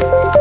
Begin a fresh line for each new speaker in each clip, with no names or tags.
kan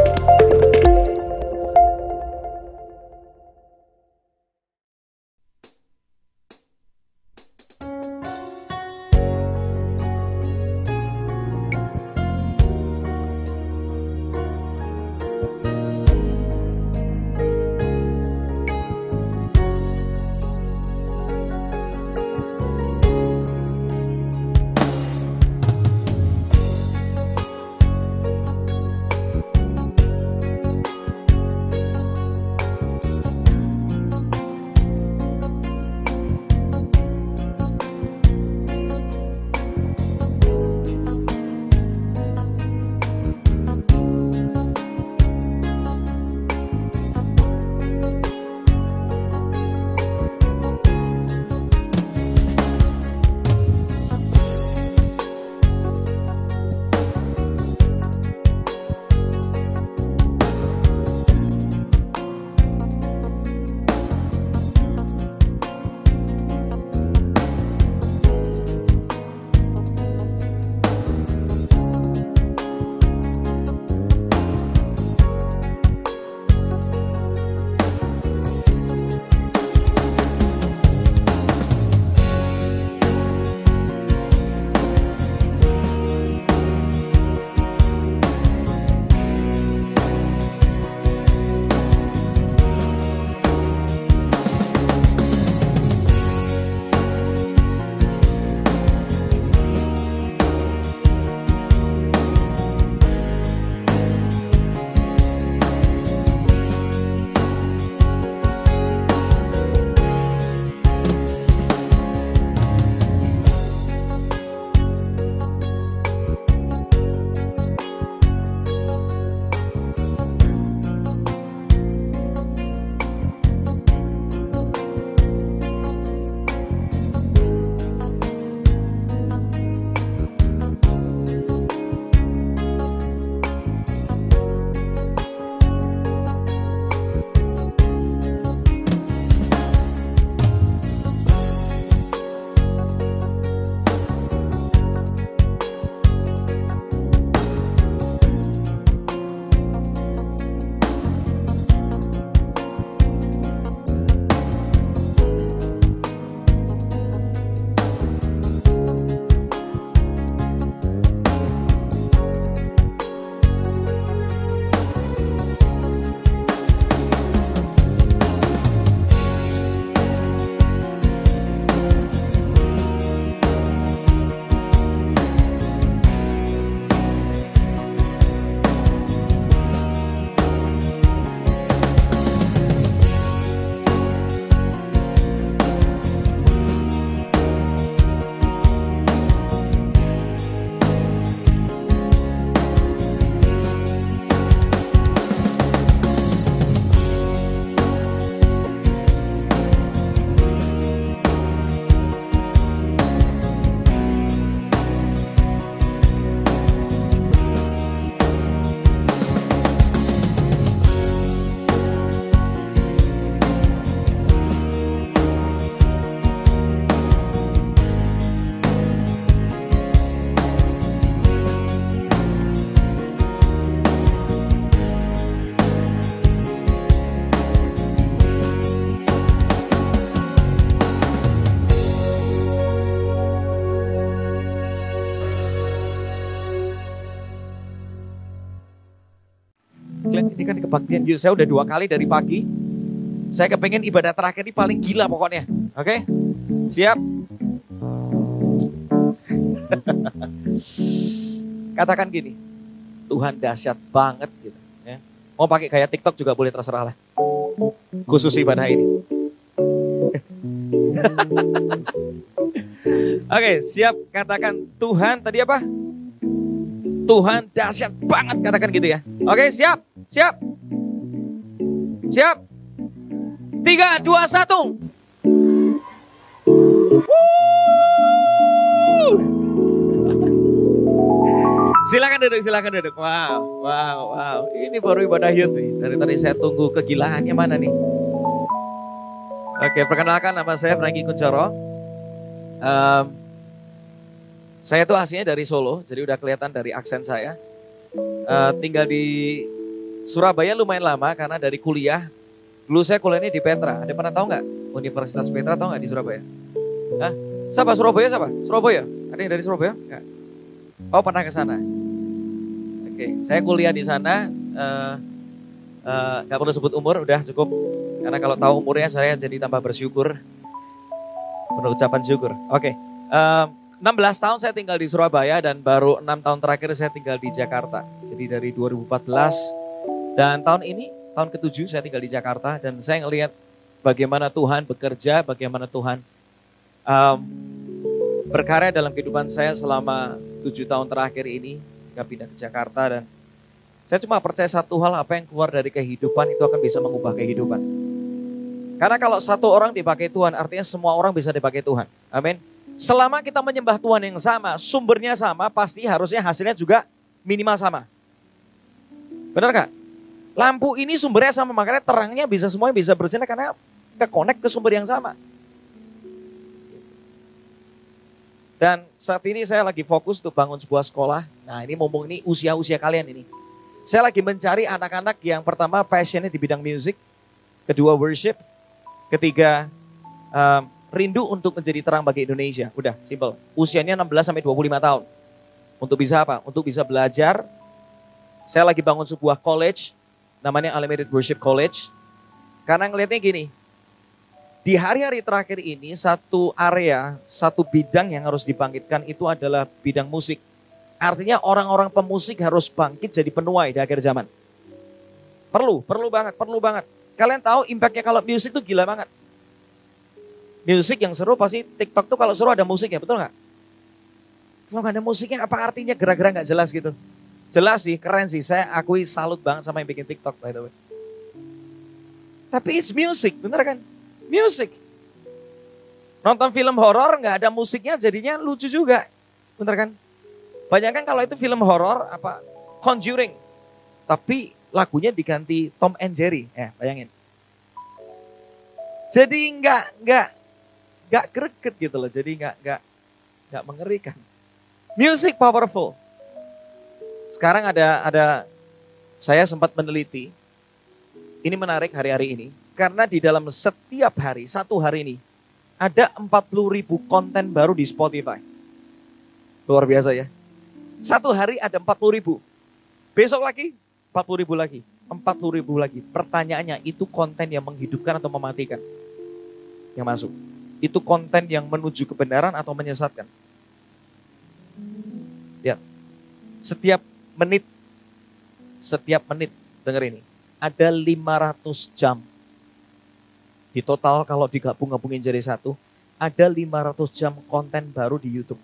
Saya udah dua kali dari pagi. Saya kepengen ibadah terakhir ini paling gila pokoknya. Oke? Okay? Siap? Katakan gini, Tuhan dahsyat banget gitu. Ya. Mau pakai gaya TikTok juga boleh terserah lah. Khusus ibadah ini. Oke, okay, siap katakan Tuhan tadi apa? Tuhan dahsyat banget katakan gitu ya. Oke, okay, siap? Siap? Siap? Tiga, dua, satu. Silakan duduk, silakan duduk. Wow, wow, wow. Ini baru ibadah youth nih. Dari tadi saya tunggu kegilaannya mana nih. Oke, perkenalkan nama saya Franky Kuncoro. Um, saya tuh aslinya dari Solo, jadi udah kelihatan dari aksen saya. uh, tinggal di Surabaya lumayan lama karena dari kuliah. Dulu saya kuliahnya di Petra. Ada pernah tahu nggak Universitas Petra tahu nggak di Surabaya? Hah? Siapa Surabaya siapa? Surabaya? Ada yang dari Surabaya? Enggak. Oh pernah ke sana. Oke, saya kuliah di sana. Uh, uh, perlu sebut umur, udah cukup. Karena kalau tahu umurnya saya jadi tambah bersyukur. Menurut ucapan syukur. Oke, uh, 16 tahun saya tinggal di Surabaya dan baru 6 tahun terakhir saya tinggal di Jakarta. Jadi dari 2014 dan tahun ini, tahun ketujuh saya tinggal di Jakarta dan saya ngelihat bagaimana Tuhan bekerja, bagaimana Tuhan um, berkarya dalam kehidupan saya selama tujuh tahun terakhir ini. Ketika pindah ke Jakarta dan saya cuma percaya satu hal apa yang keluar dari kehidupan itu akan bisa mengubah kehidupan. Karena kalau satu orang dipakai Tuhan, artinya semua orang bisa dipakai Tuhan. Amin. Selama kita menyembah Tuhan yang sama, sumbernya sama, pasti harusnya hasilnya juga minimal sama. Benar gak? Lampu ini sumbernya sama, makanya terangnya bisa semuanya bisa bersinar karena ke connect ke sumber yang sama. Dan saat ini saya lagi fokus untuk bangun sebuah sekolah. Nah ini ngomong ini usia-usia kalian ini. Saya lagi mencari anak-anak yang pertama passionnya di bidang musik, kedua worship, ketiga um, rindu untuk menjadi terang bagi Indonesia. Udah, simple. Usianya 16 sampai 25 tahun. Untuk bisa apa? Untuk bisa belajar. Saya lagi bangun sebuah college, namanya Unlimited Worship College. Karena ngelihatnya gini, di hari-hari terakhir ini satu area, satu bidang yang harus dibangkitkan itu adalah bidang musik. Artinya orang-orang pemusik harus bangkit jadi penuai di akhir zaman. Perlu, perlu banget, perlu banget. Kalian tahu impactnya kalau musik itu gila banget. Musik yang seru pasti TikTok tuh kalau seru ada musiknya, betul nggak? Kalau nggak ada musiknya apa artinya gerak-gerak nggak jelas gitu? Jelas sih, keren sih. Saya akui salut banget sama yang bikin TikTok by the way. Tapi it's music, bener kan? Music. Nonton film horor nggak ada musiknya jadinya lucu juga. Bener kan? Bayangkan kalau itu film horor apa Conjuring. Tapi lagunya diganti Tom and Jerry. Ya, bayangin. Jadi nggak nggak nggak greget gitu loh. Jadi nggak nggak nggak mengerikan. Music powerful. Sekarang ada ada saya sempat meneliti. Ini menarik hari-hari ini karena di dalam setiap hari, satu hari ini ada 40 ribu konten baru di Spotify. Luar biasa ya. Satu hari ada 40 ribu. Besok lagi 40 ribu lagi. 40 ribu lagi. Pertanyaannya itu konten yang menghidupkan atau mematikan? Yang masuk. Itu konten yang menuju kebenaran atau menyesatkan? Ya. Setiap menit, setiap menit, dengar ini. Ada 500 jam. Di total kalau digabung-gabungin jadi satu, ada 500 jam konten baru di YouTube.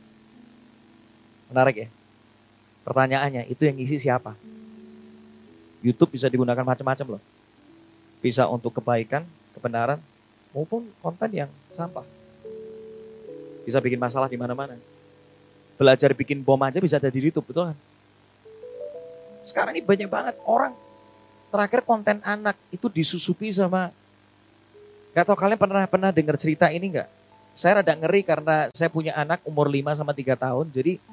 Menarik ya? Pertanyaannya, itu yang ngisi siapa? YouTube bisa digunakan macam-macam loh. Bisa untuk kebaikan, kebenaran, maupun konten yang sampah. Bisa bikin masalah di mana-mana. Belajar bikin bom aja bisa ada di YouTube, betul kan? Sekarang ini banyak banget orang. Terakhir konten anak itu disusupi sama Gak tau kalian pernah pernah dengar cerita ini nggak? Saya rada ngeri karena saya punya anak umur 5 sama 3 tahun. Jadi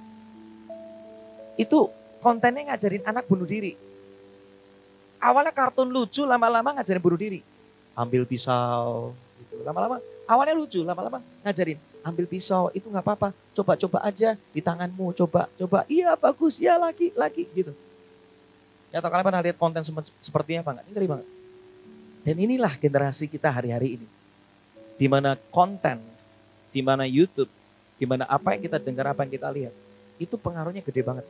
itu kontennya ngajarin anak bunuh diri. Awalnya kartun lucu, lama-lama ngajarin bunuh diri. Ambil pisau, gitu. lama-lama. Awalnya lucu, lama-lama ngajarin. Ambil pisau, itu nggak apa-apa. Coba-coba aja di tanganmu, coba, coba. Iya bagus, ya lagi, lagi, gitu. Ya atau kalian pernah lihat konten seperti apa nggak? Ini ngeri banget. Dan inilah generasi kita hari-hari ini. Di mana konten, di mana YouTube, di mana apa yang kita dengar, apa yang kita lihat, itu pengaruhnya gede banget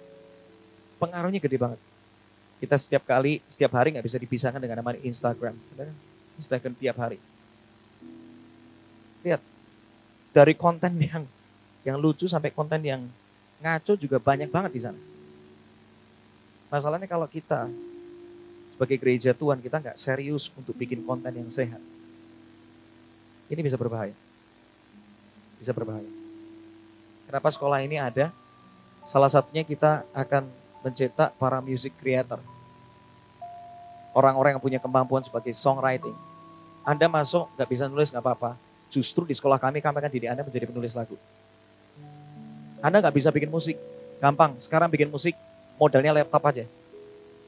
pengaruhnya gede banget. Kita setiap kali, setiap hari nggak bisa dipisahkan dengan namanya Instagram. Instagram tiap hari. Lihat, dari konten yang yang lucu sampai konten yang ngaco juga banyak banget di sana. Masalahnya kalau kita sebagai gereja Tuhan kita nggak serius untuk bikin konten yang sehat, ini bisa berbahaya. Bisa berbahaya. Kenapa sekolah ini ada? Salah satunya kita akan mencetak para music creator. Orang-orang yang punya kemampuan sebagai songwriting. Anda masuk nggak bisa nulis nggak apa-apa. Justru di sekolah kami kami akan didik Anda menjadi penulis lagu. Anda nggak bisa bikin musik, gampang. Sekarang bikin musik modalnya laptop aja.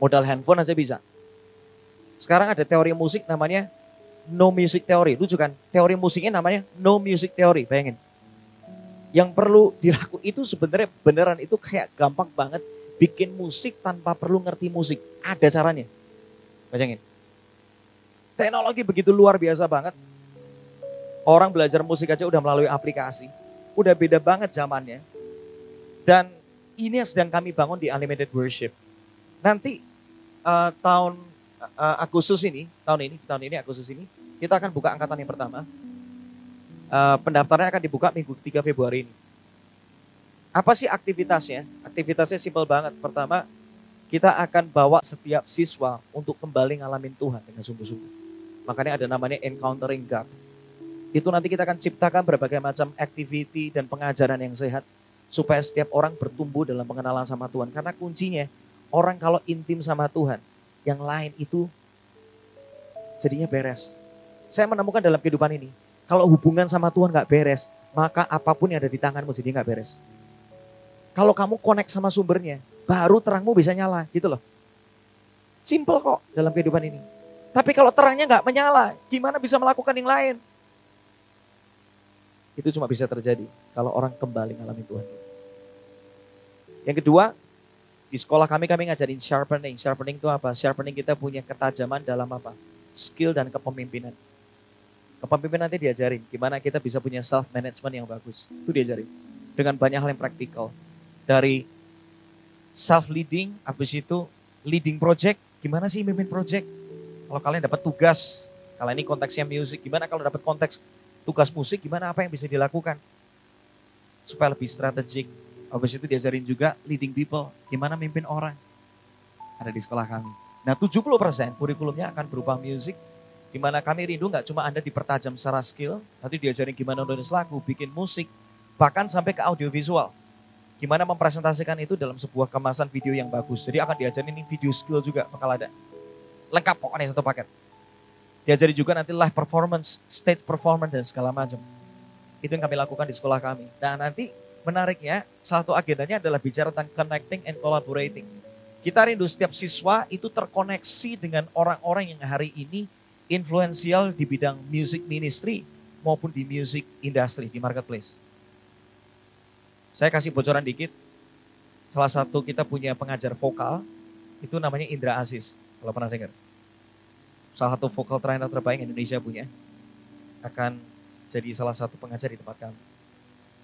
Modal handphone aja bisa. Sekarang ada teori musik namanya no music theory. Lucu kan? Teori musiknya namanya no music theory. Bayangin. Yang perlu dilakukan itu sebenarnya beneran itu kayak gampang banget bikin musik tanpa perlu ngerti musik. Ada caranya. Bayangin. Teknologi begitu luar biasa banget. Orang belajar musik aja udah melalui aplikasi. Udah beda banget zamannya. Dan ini yang sedang kami bangun di Unlimited Worship. Nanti uh, tahun uh, Agustus ini, tahun ini, tahun ini Agustus ini, kita akan buka angkatan yang pertama. Uh, pendaftarannya akan dibuka minggu 3 Februari ini. Apa sih aktivitasnya? Aktivitasnya simpel banget. Pertama, kita akan bawa setiap siswa untuk kembali ngalamin Tuhan dengan sungguh-sungguh. Makanya ada namanya Encountering God. Itu nanti kita akan ciptakan berbagai macam activity dan pengajaran yang sehat supaya setiap orang bertumbuh dalam pengenalan sama Tuhan. Karena kuncinya orang kalau intim sama Tuhan, yang lain itu jadinya beres. Saya menemukan dalam kehidupan ini, kalau hubungan sama Tuhan gak beres, maka apa pun yang ada di tanganmu jadi gak beres. Kalau kamu connect sama sumbernya, baru terangmu bisa nyala gitu loh. Simple kok dalam kehidupan ini. Tapi kalau terangnya nggak menyala, gimana bisa melakukan yang lain? Itu cuma bisa terjadi kalau orang kembali ngalamin Tuhan. Yang kedua, di sekolah kami kami ngajarin sharpening. Sharpening itu apa? Sharpening kita punya ketajaman dalam apa? Skill dan kepemimpinan. Kepemimpinan nanti diajarin gimana kita bisa punya self management yang bagus. Itu diajarin dengan banyak hal yang praktikal. Dari self leading, habis itu leading project, gimana sih mimpin project? Kalau kalian dapat tugas, kalau ini konteksnya musik, gimana kalau dapat konteks tugas musik, gimana apa yang bisa dilakukan? Supaya lebih strategik, Habis itu diajarin juga leading people, gimana mimpin orang. Ada di sekolah kami. Nah 70% kurikulumnya akan berupa musik, Gimana kami rindu nggak cuma Anda dipertajam secara skill, tapi diajarin gimana nulis lagu, bikin musik, bahkan sampai ke audiovisual. Gimana mempresentasikan itu dalam sebuah kemasan video yang bagus. Jadi akan diajarin ini video skill juga bakal ada. Lengkap pokoknya satu paket. Diajari juga nanti live performance, stage performance dan segala macam. Itu yang kami lakukan di sekolah kami. Nah nanti menariknya, satu agendanya adalah bicara tentang connecting and collaborating. Kita rindu setiap siswa itu terkoneksi dengan orang-orang yang hari ini influensial di bidang music ministry maupun di music industry, di marketplace. Saya kasih bocoran dikit, salah satu kita punya pengajar vokal, itu namanya Indra Aziz, kalau pernah dengar. Salah satu vokal trainer terbaik Indonesia punya, akan jadi salah satu pengajar di tempat kami.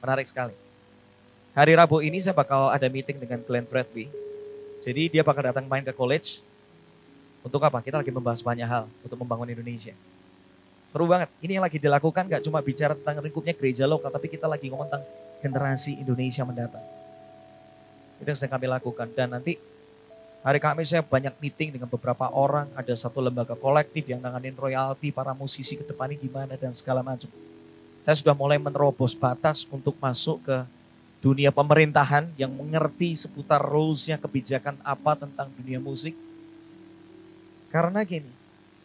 Menarik sekali. Hari Rabu ini saya bakal ada meeting dengan Glenn Bradley. Jadi dia bakal datang main ke college. Untuk apa? Kita lagi membahas banyak hal untuk membangun Indonesia. Seru banget. Ini yang lagi dilakukan gak cuma bicara tentang lingkupnya gereja lokal, tapi kita lagi ngomong tentang generasi Indonesia mendatang. Itu yang sedang kami lakukan. Dan nanti hari kami saya banyak meeting dengan beberapa orang. Ada satu lembaga kolektif yang nanganin royalti para musisi ke depan ini gimana dan segala macam. Saya sudah mulai menerobos batas untuk masuk ke dunia pemerintahan yang mengerti seputar rules-nya kebijakan apa tentang dunia musik. Karena gini,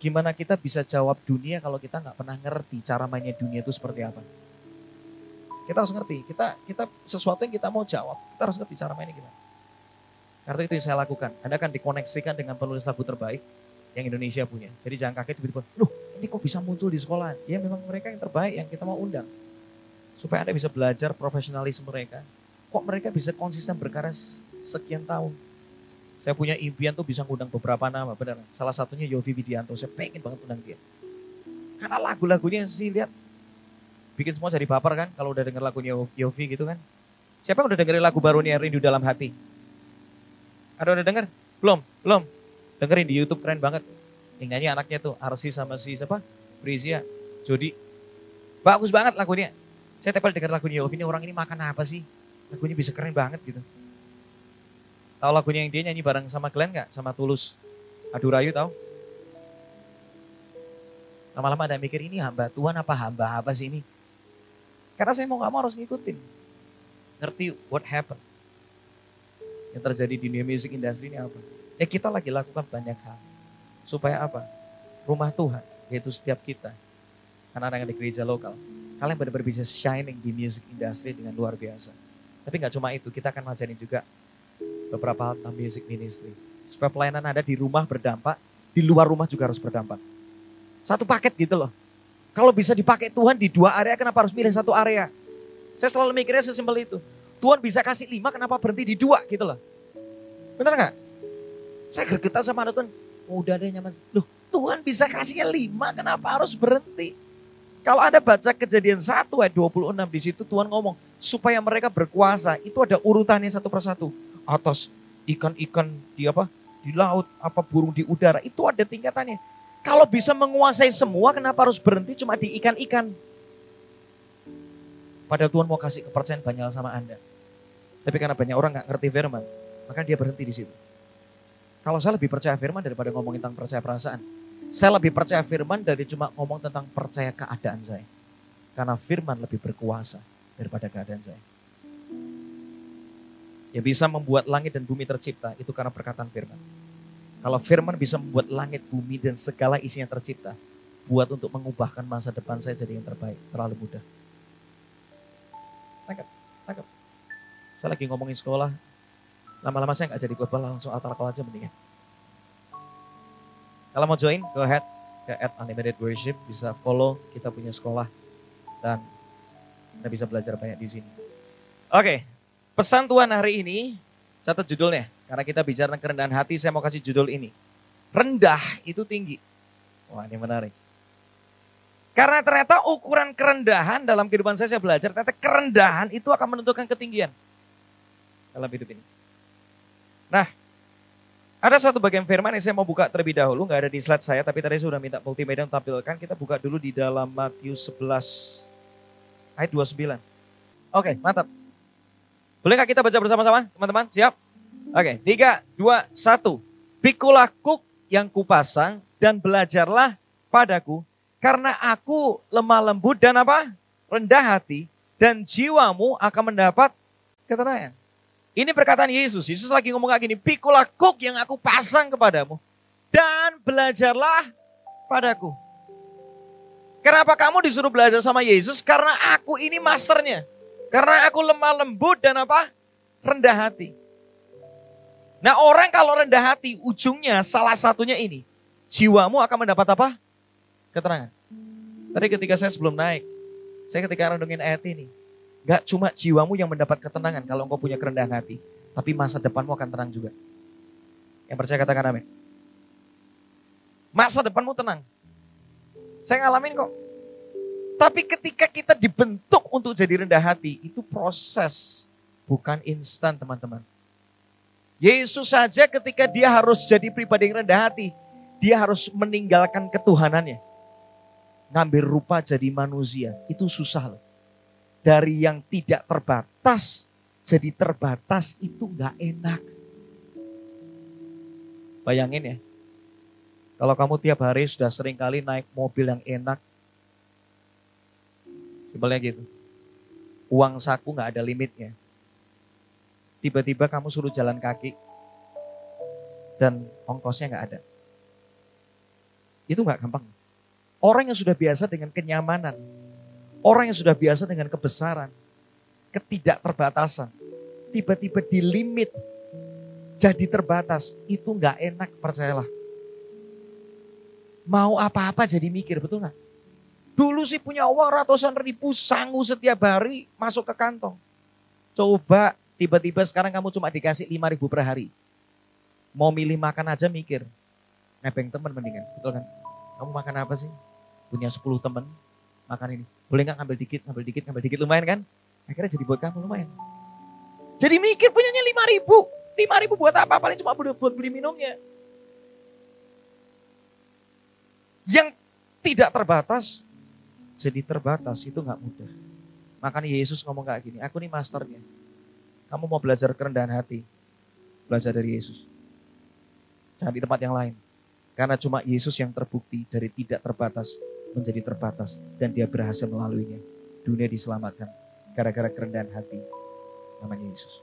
gimana kita bisa jawab dunia kalau kita nggak pernah ngerti cara mainnya dunia itu seperti apa. Kita harus ngerti, kita kita sesuatu yang kita mau jawab, kita harus ngerti cara mainnya gimana. Karena itu yang saya lakukan. Anda akan dikoneksikan dengan penulis lagu terbaik yang Indonesia punya. Jadi jangan kaget tiba-tiba, loh ini kok bisa muncul di sekolah? Ya memang mereka yang terbaik yang kita mau undang. Supaya Anda bisa belajar profesionalisme mereka. Kok mereka bisa konsisten berkarya sekian tahun. Saya punya impian tuh bisa ngundang beberapa nama, benar. Salah satunya Yofi Widianto, saya pengen banget undang dia. Karena lagu-lagunya sih lihat bikin semua jadi baper kan kalau udah denger lagunya Yofi gitu kan. Siapa yang udah dengerin lagu barunya Rindu Dalam Hati? Ada udah denger? Belum? Belum? Dengerin di Youtube keren banget. Yang anaknya tuh Arsi sama si siapa? Brizia, Jody. Bagus banget lagunya. Saya tepel denger lagunya Yofi ini orang ini makan apa sih? Lagunya bisa keren banget gitu. Tahu lagunya yang dia nyanyi bareng sama Glenn gak? Sama Tulus. Adu Rayu tahu? Lama-lama ada mikir ini hamba Tuhan apa hamba apa sih ini? Karena saya mau gak mau harus ngikutin. Ngerti what happened. Yang terjadi di dunia music industry ini apa? Ya kita lagi lakukan banyak hal. Supaya apa? Rumah Tuhan, yaitu setiap kita. Karena anak di gereja lokal kalian benar-benar bisa shining di music industry dengan luar biasa. Tapi nggak cuma itu, kita akan ngajarin juga beberapa hal tentang music ministry. Supaya pelayanan Anda di rumah berdampak, di luar rumah juga harus berdampak. Satu paket gitu loh. Kalau bisa dipakai Tuhan di dua area, kenapa harus milih satu area? Saya selalu mikirnya sesimpel itu. Tuhan bisa kasih lima, kenapa berhenti di dua gitu loh. Benar nggak? Saya gergetan sama anak Tuhan, udah deh nyaman. Loh, Tuhan bisa kasihnya lima, kenapa harus berhenti? Kalau Anda baca kejadian 1 ayat 26 di situ Tuhan ngomong supaya mereka berkuasa. Itu ada urutannya satu persatu. Atas ikan-ikan di apa? Di laut, apa burung di udara. Itu ada tingkatannya. Kalau bisa menguasai semua, kenapa harus berhenti cuma di ikan-ikan? Padahal Tuhan mau kasih kepercayaan banyak sama Anda. Tapi karena banyak orang nggak ngerti firman, maka dia berhenti di situ. Kalau saya lebih percaya firman daripada ngomongin tentang percaya perasaan. Saya lebih percaya firman dari cuma ngomong tentang percaya keadaan saya. Karena firman lebih berkuasa daripada keadaan saya. Ya bisa membuat langit dan bumi tercipta, itu karena perkataan firman. Kalau firman bisa membuat langit, bumi, dan segala isinya tercipta, buat untuk mengubahkan masa depan saya jadi yang terbaik, terlalu mudah. Tangkap, tangkap. Saya lagi ngomongin sekolah, lama-lama saya nggak jadi khotbah langsung call aja mendingan. Kalau mau join, go ahead ke at Unlimited Worship, bisa follow kita punya sekolah dan kita bisa belajar banyak di sini. Oke, pesan Tuhan hari ini, catat judulnya. Karena kita bicara tentang kerendahan hati, saya mau kasih judul ini. Rendah itu tinggi. Wah ini menarik. Karena ternyata ukuran kerendahan dalam kehidupan saya, saya belajar, ternyata kerendahan itu akan menentukan ketinggian dalam hidup ini. Nah, ada satu bagian firman yang saya mau buka terlebih dahulu, nggak ada di slide saya, tapi tadi sudah minta multimedia tampilkan. Kita buka dulu di dalam Matius 11 ayat 29. Oke, mantap. Bolehkah kita baca bersama-sama, teman-teman? Siap? Oke, tiga, dua, satu. Pikulah kuk yang kupasang dan belajarlah padaku. Karena aku lemah lembut dan apa? Rendah hati. Dan jiwamu akan mendapat ketenangan. Ini perkataan Yesus. Yesus lagi ngomong kayak gini. Pikulah kuk yang aku pasang kepadamu. Dan belajarlah padaku. Kenapa kamu disuruh belajar sama Yesus? Karena aku ini masternya. Karena aku lemah lembut dan apa? Rendah hati. Nah orang kalau rendah hati, ujungnya salah satunya ini. Jiwamu akan mendapat apa? Keterangan. Tadi ketika saya sebelum naik, saya ketika renungin ayat ini. Gak cuma jiwamu yang mendapat ketenangan kalau engkau punya kerendahan hati. Tapi masa depanmu akan tenang juga. Yang percaya katakan amin. Masa depanmu tenang. Saya ngalamin kok. Tapi ketika kita dibentuk untuk jadi rendah hati, itu proses. Bukan instan teman-teman. Yesus saja ketika dia harus jadi pribadi yang rendah hati, dia harus meninggalkan ketuhanannya. Ngambil rupa jadi manusia, itu susah loh. Dari yang tidak terbatas, jadi terbatas itu nggak enak. Bayangin ya, kalau kamu tiap hari sudah sering kali naik mobil yang enak, simpelnya gitu. Uang saku nggak ada limitnya tiba-tiba kamu suruh jalan kaki dan ongkosnya nggak ada. Itu nggak gampang. Orang yang sudah biasa dengan kenyamanan, orang yang sudah biasa dengan kebesaran, ketidakterbatasan, tiba-tiba di limit jadi terbatas, itu nggak enak percayalah. Mau apa-apa jadi mikir, betul nggak? Dulu sih punya uang ratusan ribu sangu setiap hari masuk ke kantong. Coba Tiba-tiba sekarang kamu cuma dikasih 5 ribu per hari. Mau milih makan aja mikir. Nebeng temen mendingan, betul kan? Kamu makan apa sih? Punya 10 temen, makan ini. Boleh nggak ngambil dikit, ngambil dikit, ngambil dikit, lumayan kan? Akhirnya jadi buat kamu lumayan. Jadi mikir punyanya 5 ribu. 5 ribu buat apa? Paling cuma buat beli minumnya. Yang tidak terbatas, jadi terbatas itu nggak mudah. Makanya Yesus ngomong kayak gini, aku nih masternya. Kamu mau belajar kerendahan hati, belajar dari Yesus. Jangan di tempat yang lain. Karena cuma Yesus yang terbukti dari tidak terbatas menjadi terbatas. Dan dia berhasil melaluinya. Dunia diselamatkan gara-gara kerendahan hati namanya Yesus.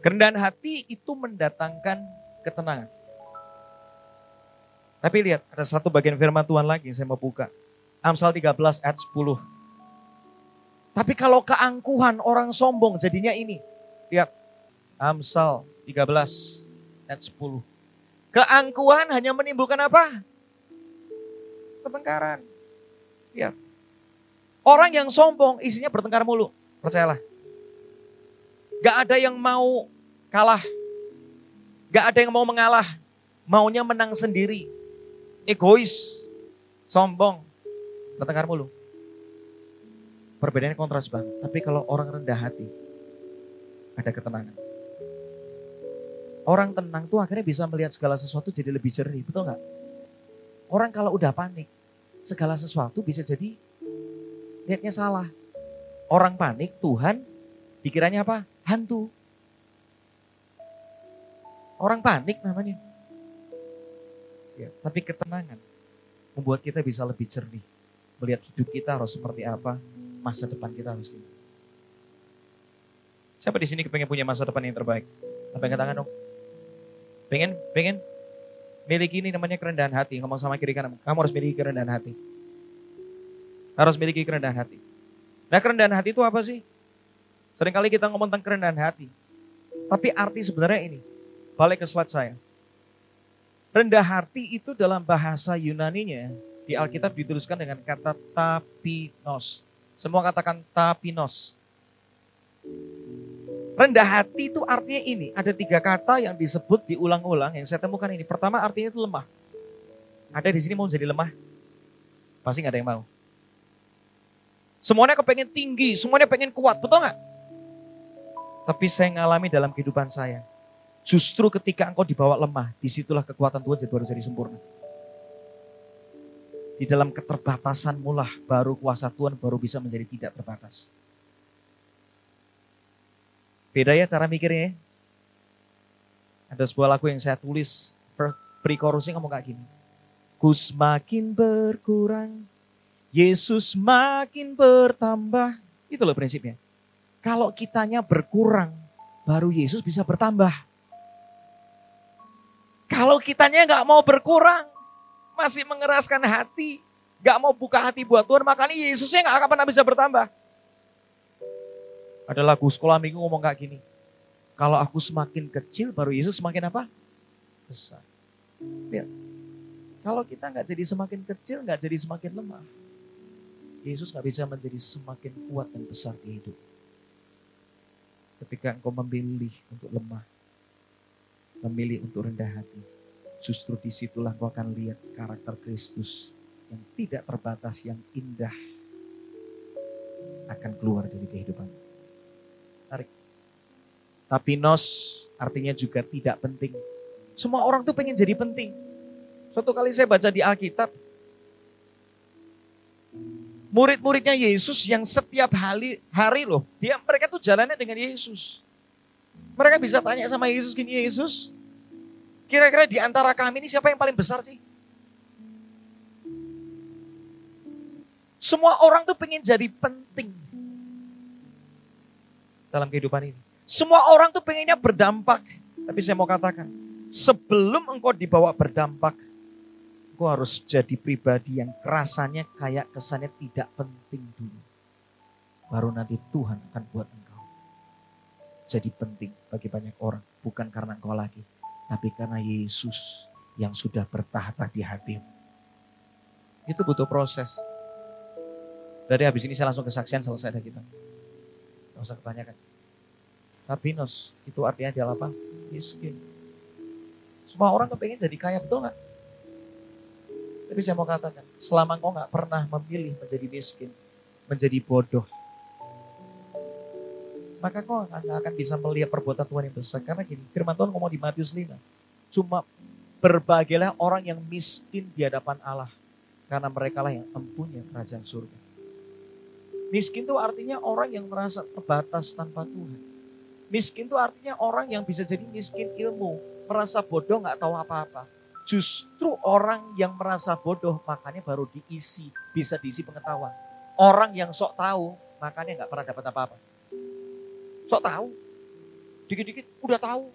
Kerendahan hati itu mendatangkan ketenangan. Tapi lihat, ada satu bagian firman Tuhan lagi yang saya mau buka. Amsal 13 ayat 10. Tapi kalau keangkuhan orang sombong jadinya ini. Lihat. Amsal 13 ayat 10. Keangkuhan hanya menimbulkan apa? Pertengkaran. Ya. Orang yang sombong isinya bertengkar mulu. Percayalah. Gak ada yang mau kalah. Gak ada yang mau mengalah. Maunya menang sendiri. Egois. Sombong. Bertengkar mulu. Perbedaannya kontras banget. Tapi kalau orang rendah hati, ada ketenangan. Orang tenang tuh akhirnya bisa melihat segala sesuatu jadi lebih jernih, betul nggak? Orang kalau udah panik, segala sesuatu bisa jadi lihatnya salah. Orang panik, Tuhan dikiranya apa? Hantu. Orang panik namanya. Ya, tapi ketenangan membuat kita bisa lebih jernih. Melihat hidup kita harus seperti apa, masa depan kita harus gimana. Siapa di sini kepengen punya masa depan yang terbaik? Apa yang tangan dong? Pengen, pengen miliki ini namanya kerendahan hati. Ngomong sama kiri kanan, kamu harus miliki kerendahan hati. Harus miliki kerendahan hati. Nah kerendahan hati itu apa sih? Seringkali kita ngomong tentang kerendahan hati. Tapi arti sebenarnya ini. Balik ke slide saya. Rendah hati itu dalam bahasa Yunaninya di Alkitab dituliskan dengan kata tapinos. Semua katakan tapinos. Rendah hati itu artinya ini. Ada tiga kata yang disebut diulang-ulang yang saya temukan ini. Pertama artinya itu lemah. Ada di sini mau jadi lemah? Pasti nggak ada yang mau. Semuanya kepengen tinggi, semuanya pengen kuat, betul nggak? Tapi saya ngalami dalam kehidupan saya. Justru ketika engkau dibawa lemah, di situlah kekuatan Tuhan baru jadi sempurna. Di dalam keterbatasan mulah baru kuasa Tuhan baru bisa menjadi tidak terbatas. Beda ya cara mikirnya. Ya. Ada sebuah lagu yang saya tulis, pre-chorusnya ngomong kayak gini. Ku semakin berkurang, Yesus makin bertambah. Itu loh prinsipnya. Kalau kitanya berkurang, baru Yesus bisa bertambah. Kalau kitanya nggak mau berkurang, masih mengeraskan hati, nggak mau buka hati buat Tuhan, makanya Yesusnya nggak akan pernah bisa bertambah. Ada lagu sekolah minggu ngomong kayak gini. Kalau aku semakin kecil, baru Yesus semakin apa? Besar. Lihat. Kalau kita nggak jadi semakin kecil, nggak jadi semakin lemah. Yesus nggak bisa menjadi semakin kuat dan besar di hidup. Ketika engkau memilih untuk lemah, memilih untuk rendah hati, justru di situlah engkau akan lihat karakter Kristus yang tidak terbatas, yang indah akan keluar dari kehidupan. Tarik. Tapi nos artinya juga tidak penting. Semua orang tuh pengen jadi penting. Suatu kali saya baca di Alkitab, murid-muridnya Yesus yang setiap hari, hari loh, dia mereka tuh jalannya dengan Yesus. Mereka bisa tanya sama Yesus gini, Yesus, kira-kira di antara kami ini siapa yang paling besar sih? Semua orang tuh pengen jadi penting dalam kehidupan ini. Semua orang tuh pengennya berdampak. Tapi saya mau katakan, sebelum engkau dibawa berdampak, engkau harus jadi pribadi yang kerasanya kayak kesannya tidak penting dulu. Baru nanti Tuhan akan buat engkau jadi penting bagi banyak orang. Bukan karena engkau lagi, tapi karena Yesus yang sudah bertahta di hatimu. Itu butuh proses. Dari habis ini saya langsung kesaksian selesai dari kita. Gak usah kebanyakan. Tabinos, itu artinya adalah apa? Miskin. Semua orang kepengen jadi kaya, betul nggak? Tapi saya mau katakan, selama engkau nggak pernah memilih menjadi miskin, menjadi bodoh, maka kau nggak akan bisa melihat perbuatan Tuhan yang besar. Karena gini, firman Tuhan ngomong di Matius 5, cuma berbahagialah orang yang miskin di hadapan Allah, karena mereka lah yang empunya kerajaan surga. Miskin itu artinya orang yang merasa terbatas tanpa Tuhan. Miskin itu artinya orang yang bisa jadi miskin ilmu, merasa bodoh nggak tahu apa-apa. Justru orang yang merasa bodoh makanya baru diisi, bisa diisi pengetahuan. Orang yang sok tahu makanya nggak pernah dapat apa-apa. Sok tahu, dikit-dikit udah tahu.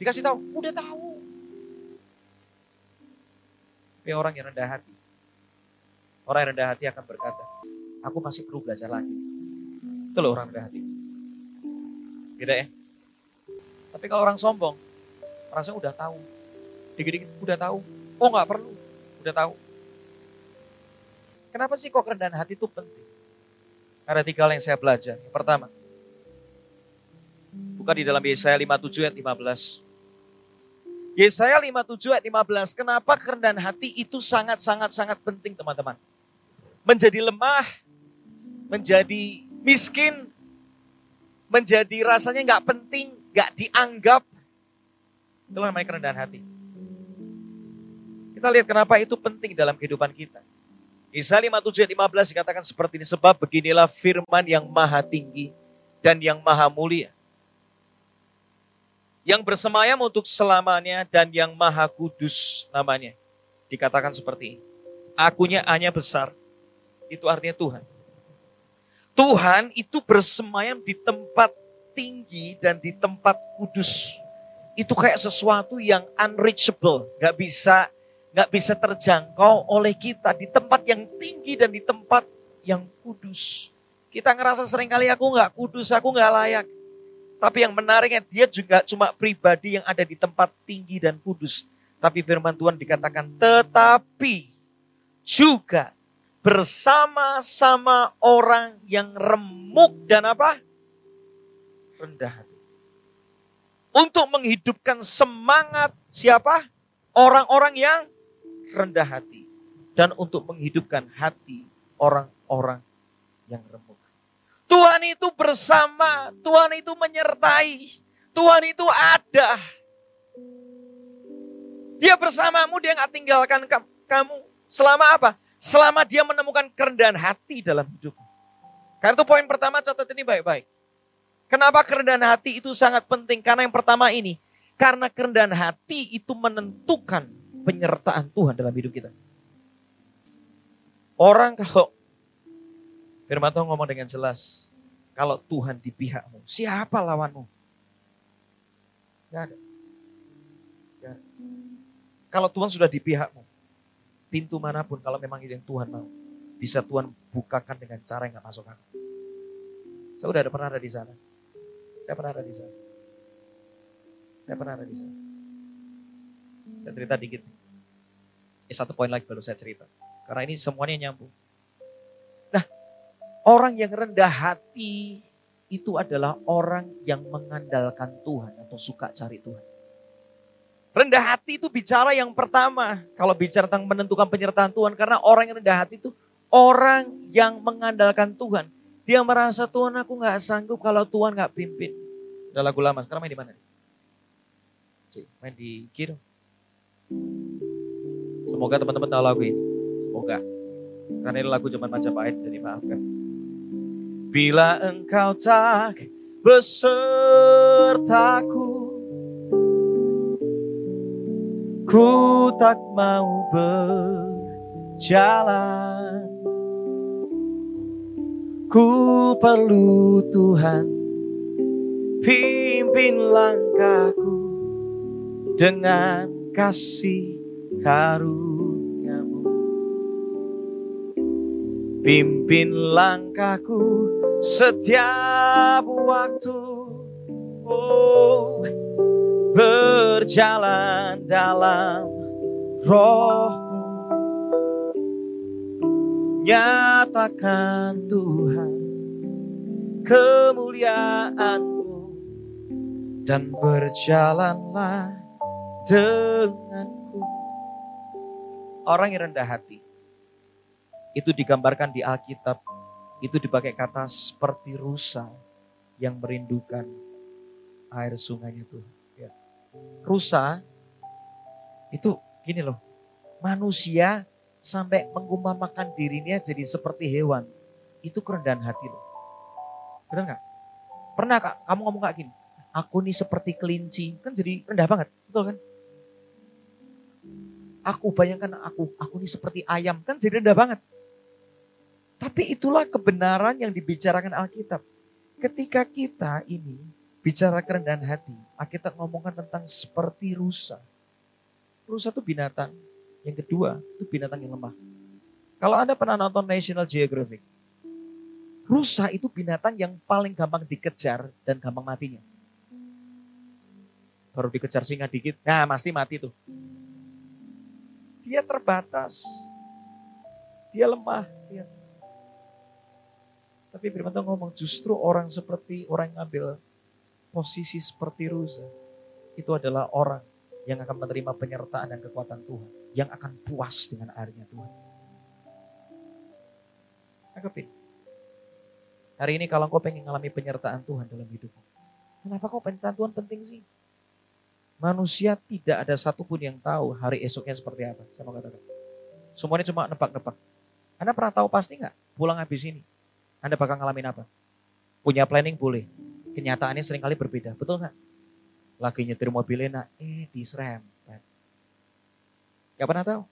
Dikasih tahu, udah tahu. Tapi orang yang rendah hati, orang yang rendah hati akan berkata, aku masih perlu belajar lagi. Itu loh orang rendah hati. Beda ya. Tapi kalau orang sombong, merasa udah tahu. Dikit-dikit udah tahu. Oh nggak perlu, udah tahu. Kenapa sih kok kerendahan hati itu penting? Ada tiga hal yang saya belajar. Yang pertama, buka di dalam Yesaya 57 ayat 15. Yesaya 57 ayat 15. Kenapa kerendahan hati itu sangat-sangat-sangat penting teman-teman. Menjadi lemah, menjadi miskin, menjadi rasanya nggak penting, nggak dianggap. Itulah namanya kerendahan hati. Kita lihat kenapa itu penting dalam kehidupan kita. Isa 57 ayat 15 dikatakan seperti ini. Sebab beginilah firman yang maha tinggi dan yang maha mulia. Yang bersemayam untuk selamanya dan yang maha kudus namanya. Dikatakan seperti ini. Akunya hanya besar. Itu artinya Tuhan. Tuhan itu bersemayam di tempat tinggi dan di tempat kudus. Itu kayak sesuatu yang unreachable, gak bisa gak bisa terjangkau oleh kita di tempat yang tinggi dan di tempat yang kudus. Kita ngerasa sering kali aku gak kudus, aku gak layak. Tapi yang menariknya dia juga cuma pribadi yang ada di tempat tinggi dan kudus. Tapi firman Tuhan dikatakan tetapi juga bersama-sama orang yang remuk dan apa? Rendah hati. Untuk menghidupkan semangat siapa? Orang-orang yang rendah hati. Dan untuk menghidupkan hati orang-orang yang remuk. Tuhan itu bersama, Tuhan itu menyertai, Tuhan itu ada. Dia bersamamu, dia nggak tinggalkan kamu. Selama apa? Selama dia menemukan kerendahan hati dalam hidup. Karena itu poin pertama catat ini baik-baik. Kenapa kerendahan hati itu sangat penting? Karena yang pertama ini, karena kerendahan hati itu menentukan penyertaan Tuhan dalam hidup kita. Orang kalau Firman Tuhan ngomong dengan jelas, kalau Tuhan di pihakmu, siapa lawanmu? Gak ada. Gak ada. Kalau Tuhan sudah di pihakmu, pintu mana pun kalau memang itu yang Tuhan mau. Bisa Tuhan bukakan dengan cara yang gak masuk akal. Saya udah ada pernah ada di sana. Saya pernah ada di sana. Saya pernah ada di sana. Saya cerita dikit. Ini satu poin lagi baru saya cerita. Karena ini semuanya nyambung. Nah, orang yang rendah hati itu adalah orang yang mengandalkan Tuhan atau suka cari Tuhan. Rendah hati itu bicara yang pertama. Kalau bicara tentang menentukan penyertaan Tuhan. Karena orang yang rendah hati itu orang yang mengandalkan Tuhan. Dia merasa Tuhan aku nggak sanggup kalau Tuhan nggak pimpin. Ada lagu lama. Sekarang main di mana? Main di Kiro. Semoga teman-teman tahu lagu ini. Semoga. Karena ini lagu zaman Majapahit, jadi maafkan. Bila engkau tak besertaku Ku tak mau berjalan. Ku perlu Tuhan Pimpin langkahku Dengan kasih karuniamu. Pimpin langkahku setiap waktu. Oh berjalan dalam rohmu. Nyatakan Tuhan kemuliaanmu dan berjalanlah denganku. Orang yang rendah hati itu digambarkan di Alkitab itu dipakai kata seperti rusa yang merindukan air sungainya Tuhan rusa itu gini loh, manusia sampai mengumpamakan dirinya jadi seperti hewan. Itu kerendahan hati loh. Benar nggak? Pernah kak, kamu ngomong kayak gini, aku nih seperti kelinci, kan jadi rendah banget, betul kan? Aku bayangkan aku, aku nih seperti ayam, kan jadi rendah banget. Tapi itulah kebenaran yang dibicarakan Alkitab. Ketika kita ini Bicara kerendahan hati, Alkitab ngomongkan tentang seperti rusa. Rusa itu binatang. Yang kedua, itu binatang yang lemah. Kalau Anda pernah nonton National Geographic, Rusa itu binatang yang paling gampang dikejar dan gampang matinya. Baru dikejar singa dikit, nah pasti mati tuh. Dia terbatas. Dia lemah. Dia. Tapi firman Tuhan ngomong justru orang seperti orang yang ambil posisi seperti Rusa. Itu adalah orang yang akan menerima penyertaan dan kekuatan Tuhan. Yang akan puas dengan airnya Tuhan. Anggapin. Hari ini kalau kau pengen mengalami penyertaan Tuhan dalam hidupmu. Kenapa kau penyertaan Tuhan penting sih? Manusia tidak ada satupun yang tahu hari esoknya seperti apa. Saya mau katakan. Semuanya cuma nebak-nebak. Anda pernah tahu pasti nggak pulang habis ini? Anda bakal ngalamin apa? Punya planning boleh. Kenyataannya sering kali berbeda. Betul nggak? Lagi nyetir mobil enak, eh diserempet. Gak pernah tahu.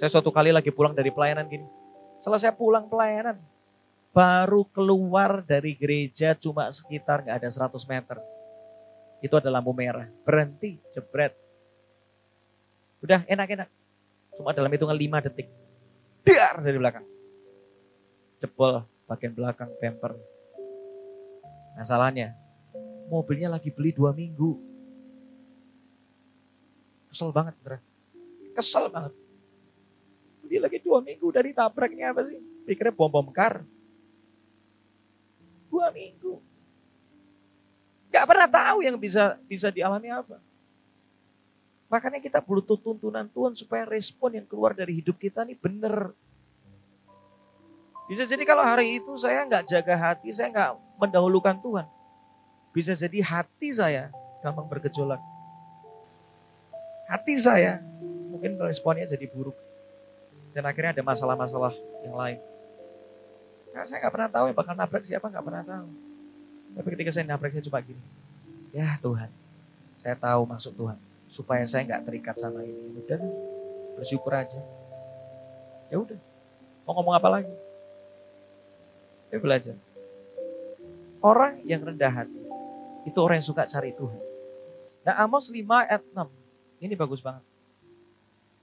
Saya suatu kali lagi pulang dari pelayanan gini. Selesai pulang pelayanan, baru keluar dari gereja cuma sekitar nggak ada 100 meter. Itu ada lampu merah. Berhenti, jebret. Udah enak-enak. Cuma dalam hitungan 5 detik. Dar dari belakang. Jebol bagian belakang bumper. Masalahnya, mobilnya lagi beli dua minggu. Kesel banget, beneran. Kesel banget. Beli lagi dua minggu dari tabraknya apa sih? Pikirnya bom-bom kar. Dua minggu. Gak pernah tahu yang bisa bisa dialami apa. Makanya kita butuh tuntunan Tuhan supaya respon yang keluar dari hidup kita ini benar. Bisa jadi kalau hari itu saya nggak jaga hati, saya nggak mendahulukan Tuhan. Bisa jadi hati saya gampang bergejolak. Hati saya mungkin responnya jadi buruk. Dan akhirnya ada masalah-masalah yang lain. Nah, saya nggak pernah tahu yang bakal nabrak siapa, nggak pernah tahu. Tapi ketika saya nabrak, saya coba gini. Ya Tuhan, saya tahu maksud Tuhan. Supaya saya nggak terikat sama ini. Udah, bersyukur aja. Ya udah, mau ngomong apa lagi? Saya belajar. Orang yang rendah hati, itu orang yang suka cari Tuhan. Nah Amos 5 ayat 6, ini bagus banget.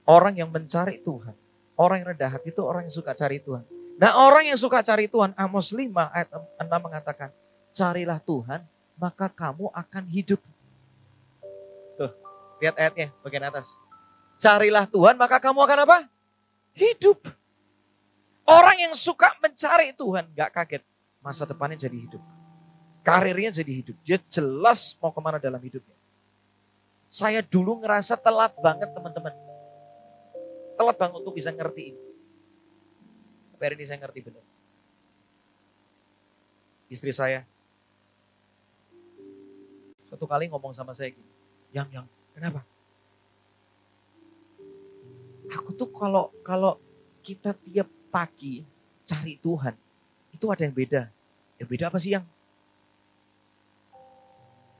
Orang yang mencari Tuhan, orang yang rendah hati itu orang yang suka cari Tuhan. Nah orang yang suka cari Tuhan, Amos 5 ayat 6 mengatakan, carilah Tuhan, maka kamu akan hidup. Tuh, lihat ayatnya bagian atas. Carilah Tuhan, maka kamu akan apa? Hidup. Orang yang suka mencari Tuhan, gak kaget. Masa depannya jadi hidup. Karirnya jadi hidup. Dia jelas mau ke mana dalam hidupnya. Saya dulu ngerasa telat banget teman-teman. Telat banget untuk bisa ngerti ini. Tapi ini saya ngerti benar. Istri saya suatu kali ngomong sama saya gini, yang yang kenapa? Aku tuh kalau kalau kita tiap pagi cari Tuhan, itu ada yang beda. Yang beda apa sih yang?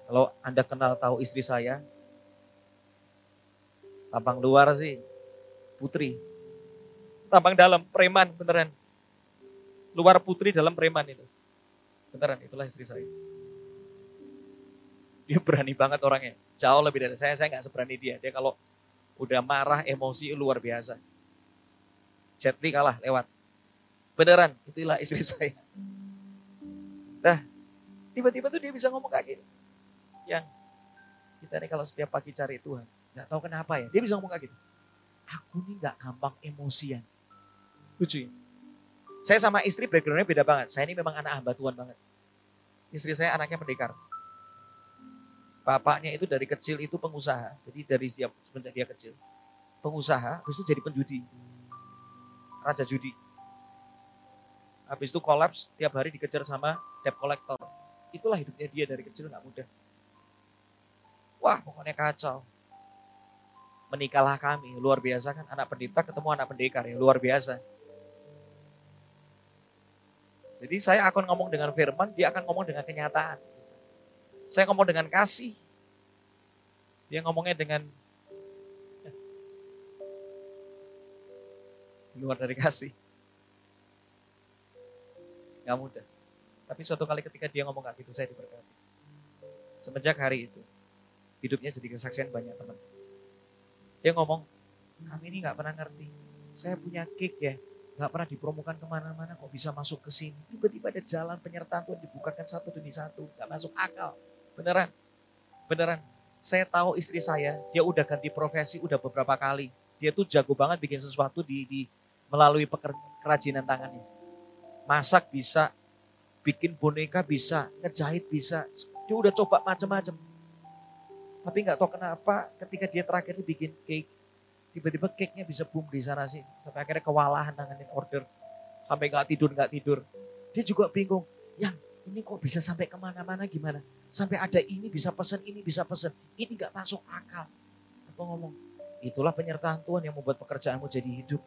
Kalau Anda kenal tahu istri saya, tampang luar sih, putri, Tampang dalam, preman beneran. Luar putri dalam preman itu. Beneran, itulah istri saya. Dia berani banget orangnya. Jauh lebih dari saya, saya nggak seberani dia. Dia kalau udah marah, emosi luar biasa. Jetli kalah lewat. Beneran, itulah istri saya. Nah, tiba-tiba tuh dia bisa ngomong kayak gini. Yang kita nih kalau setiap pagi cari Tuhan, nggak tahu kenapa ya, dia bisa ngomong kayak gitu. Aku nih nggak gampang emosian. Lucu ya? Saya sama istri backgroundnya beda banget. Saya ini memang anak hamba Tuhan banget. Istri saya anaknya pendekar. Bapaknya itu dari kecil itu pengusaha. Jadi dari dia semenjak dia kecil. Pengusaha, habis itu jadi penjudi. Raja judi. Habis itu kolaps, tiap hari dikejar sama debt collector. Itulah hidupnya dia dari kecil nggak mudah. Wah, pokoknya kacau. Menikahlah kami, luar biasa kan. Anak pendeta ketemu anak pendekar ya, luar biasa. Jadi saya akan ngomong dengan firman, dia akan ngomong dengan kenyataan. Saya ngomong dengan kasih, dia ngomongnya dengan luar dari kasih. Gak mudah. Tapi suatu kali ketika dia ngomong kayak gitu, saya diberkati. Semenjak hari itu, hidupnya jadi kesaksian banyak teman. Dia ngomong, kami ini gak pernah ngerti. Saya punya kick ya, Gak pernah dipromokan ke mana-mana kok bisa masuk ke sini. Tiba-tiba ada jalan penyertaan Tuhan dibukakan satu demi satu. Gak masuk akal. Beneran. Beneran. Saya tahu istri saya, dia udah ganti profesi udah beberapa kali. Dia tuh jago banget bikin sesuatu di, di melalui kerajinan tangannya. Masak bisa, bikin boneka bisa, ngejahit bisa. Dia udah coba macam-macam. Tapi nggak tahu kenapa ketika dia terakhir bikin cake, tiba-tiba cake-nya bisa boom di sana sih. Sampai akhirnya kewalahan nanganin order. Sampai nggak tidur, nggak tidur. Dia juga bingung, yang ini kok bisa sampai ke mana-mana gimana? Sampai ada ini bisa pesen, ini bisa pesen. Ini nggak masuk akal. Aku ngomong, itulah penyertaan Tuhan yang membuat pekerjaanmu jadi hidup.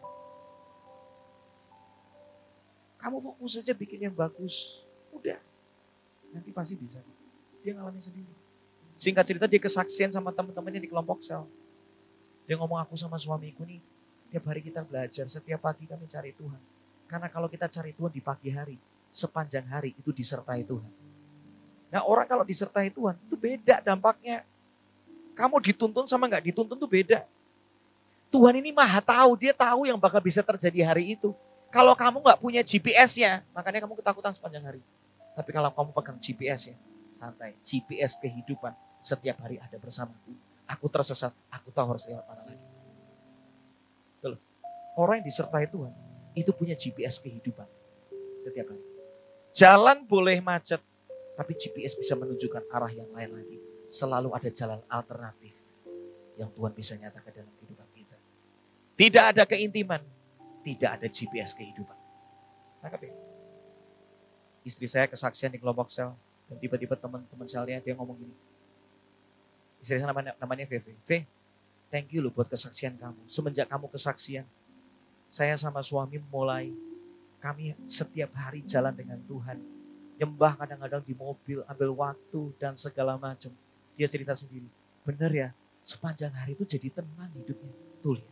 Kamu fokus saja bikin yang bagus. Udah. Nanti pasti bisa. Dia ngalamin sendiri. Singkat cerita dia kesaksian sama teman-temannya di kelompok sel. Dia ngomong aku sama suamiku nih, tiap hari kita belajar, setiap pagi kami cari Tuhan. Karena kalau kita cari Tuhan di pagi hari, sepanjang hari itu disertai Tuhan. Nah orang kalau disertai Tuhan itu beda dampaknya. Kamu dituntun sama nggak dituntun tuh beda. Tuhan ini maha tahu, dia tahu yang bakal bisa terjadi hari itu. Kalau kamu nggak punya GPS-nya, makanya kamu ketakutan sepanjang hari. Tapi kalau kamu pegang GPS ya, santai. GPS kehidupan setiap hari ada bersamaku aku tersesat, aku tahu harus lewat mana lagi. Betul. Orang yang disertai Tuhan, itu punya GPS kehidupan setiap hari. Jalan boleh macet, tapi GPS bisa menunjukkan arah yang lain lagi. Selalu ada jalan alternatif yang Tuhan bisa nyatakan dalam kehidupan kita. Tidak ada keintiman, tidak ada GPS kehidupan. Tangkap ya? Istri saya kesaksian di kelompok sel, dan tiba-tiba teman-teman selnya dia ngomong gini, Istri saya namanya, namanya Veve. Ve, thank you loh buat kesaksian kamu. Semenjak kamu kesaksian, saya sama suami mulai kami setiap hari jalan dengan Tuhan. Nyembah kadang-kadang di mobil, ambil waktu dan segala macam. Dia cerita sendiri. Benar ya, sepanjang hari itu jadi tenang hidupnya. Betul ya.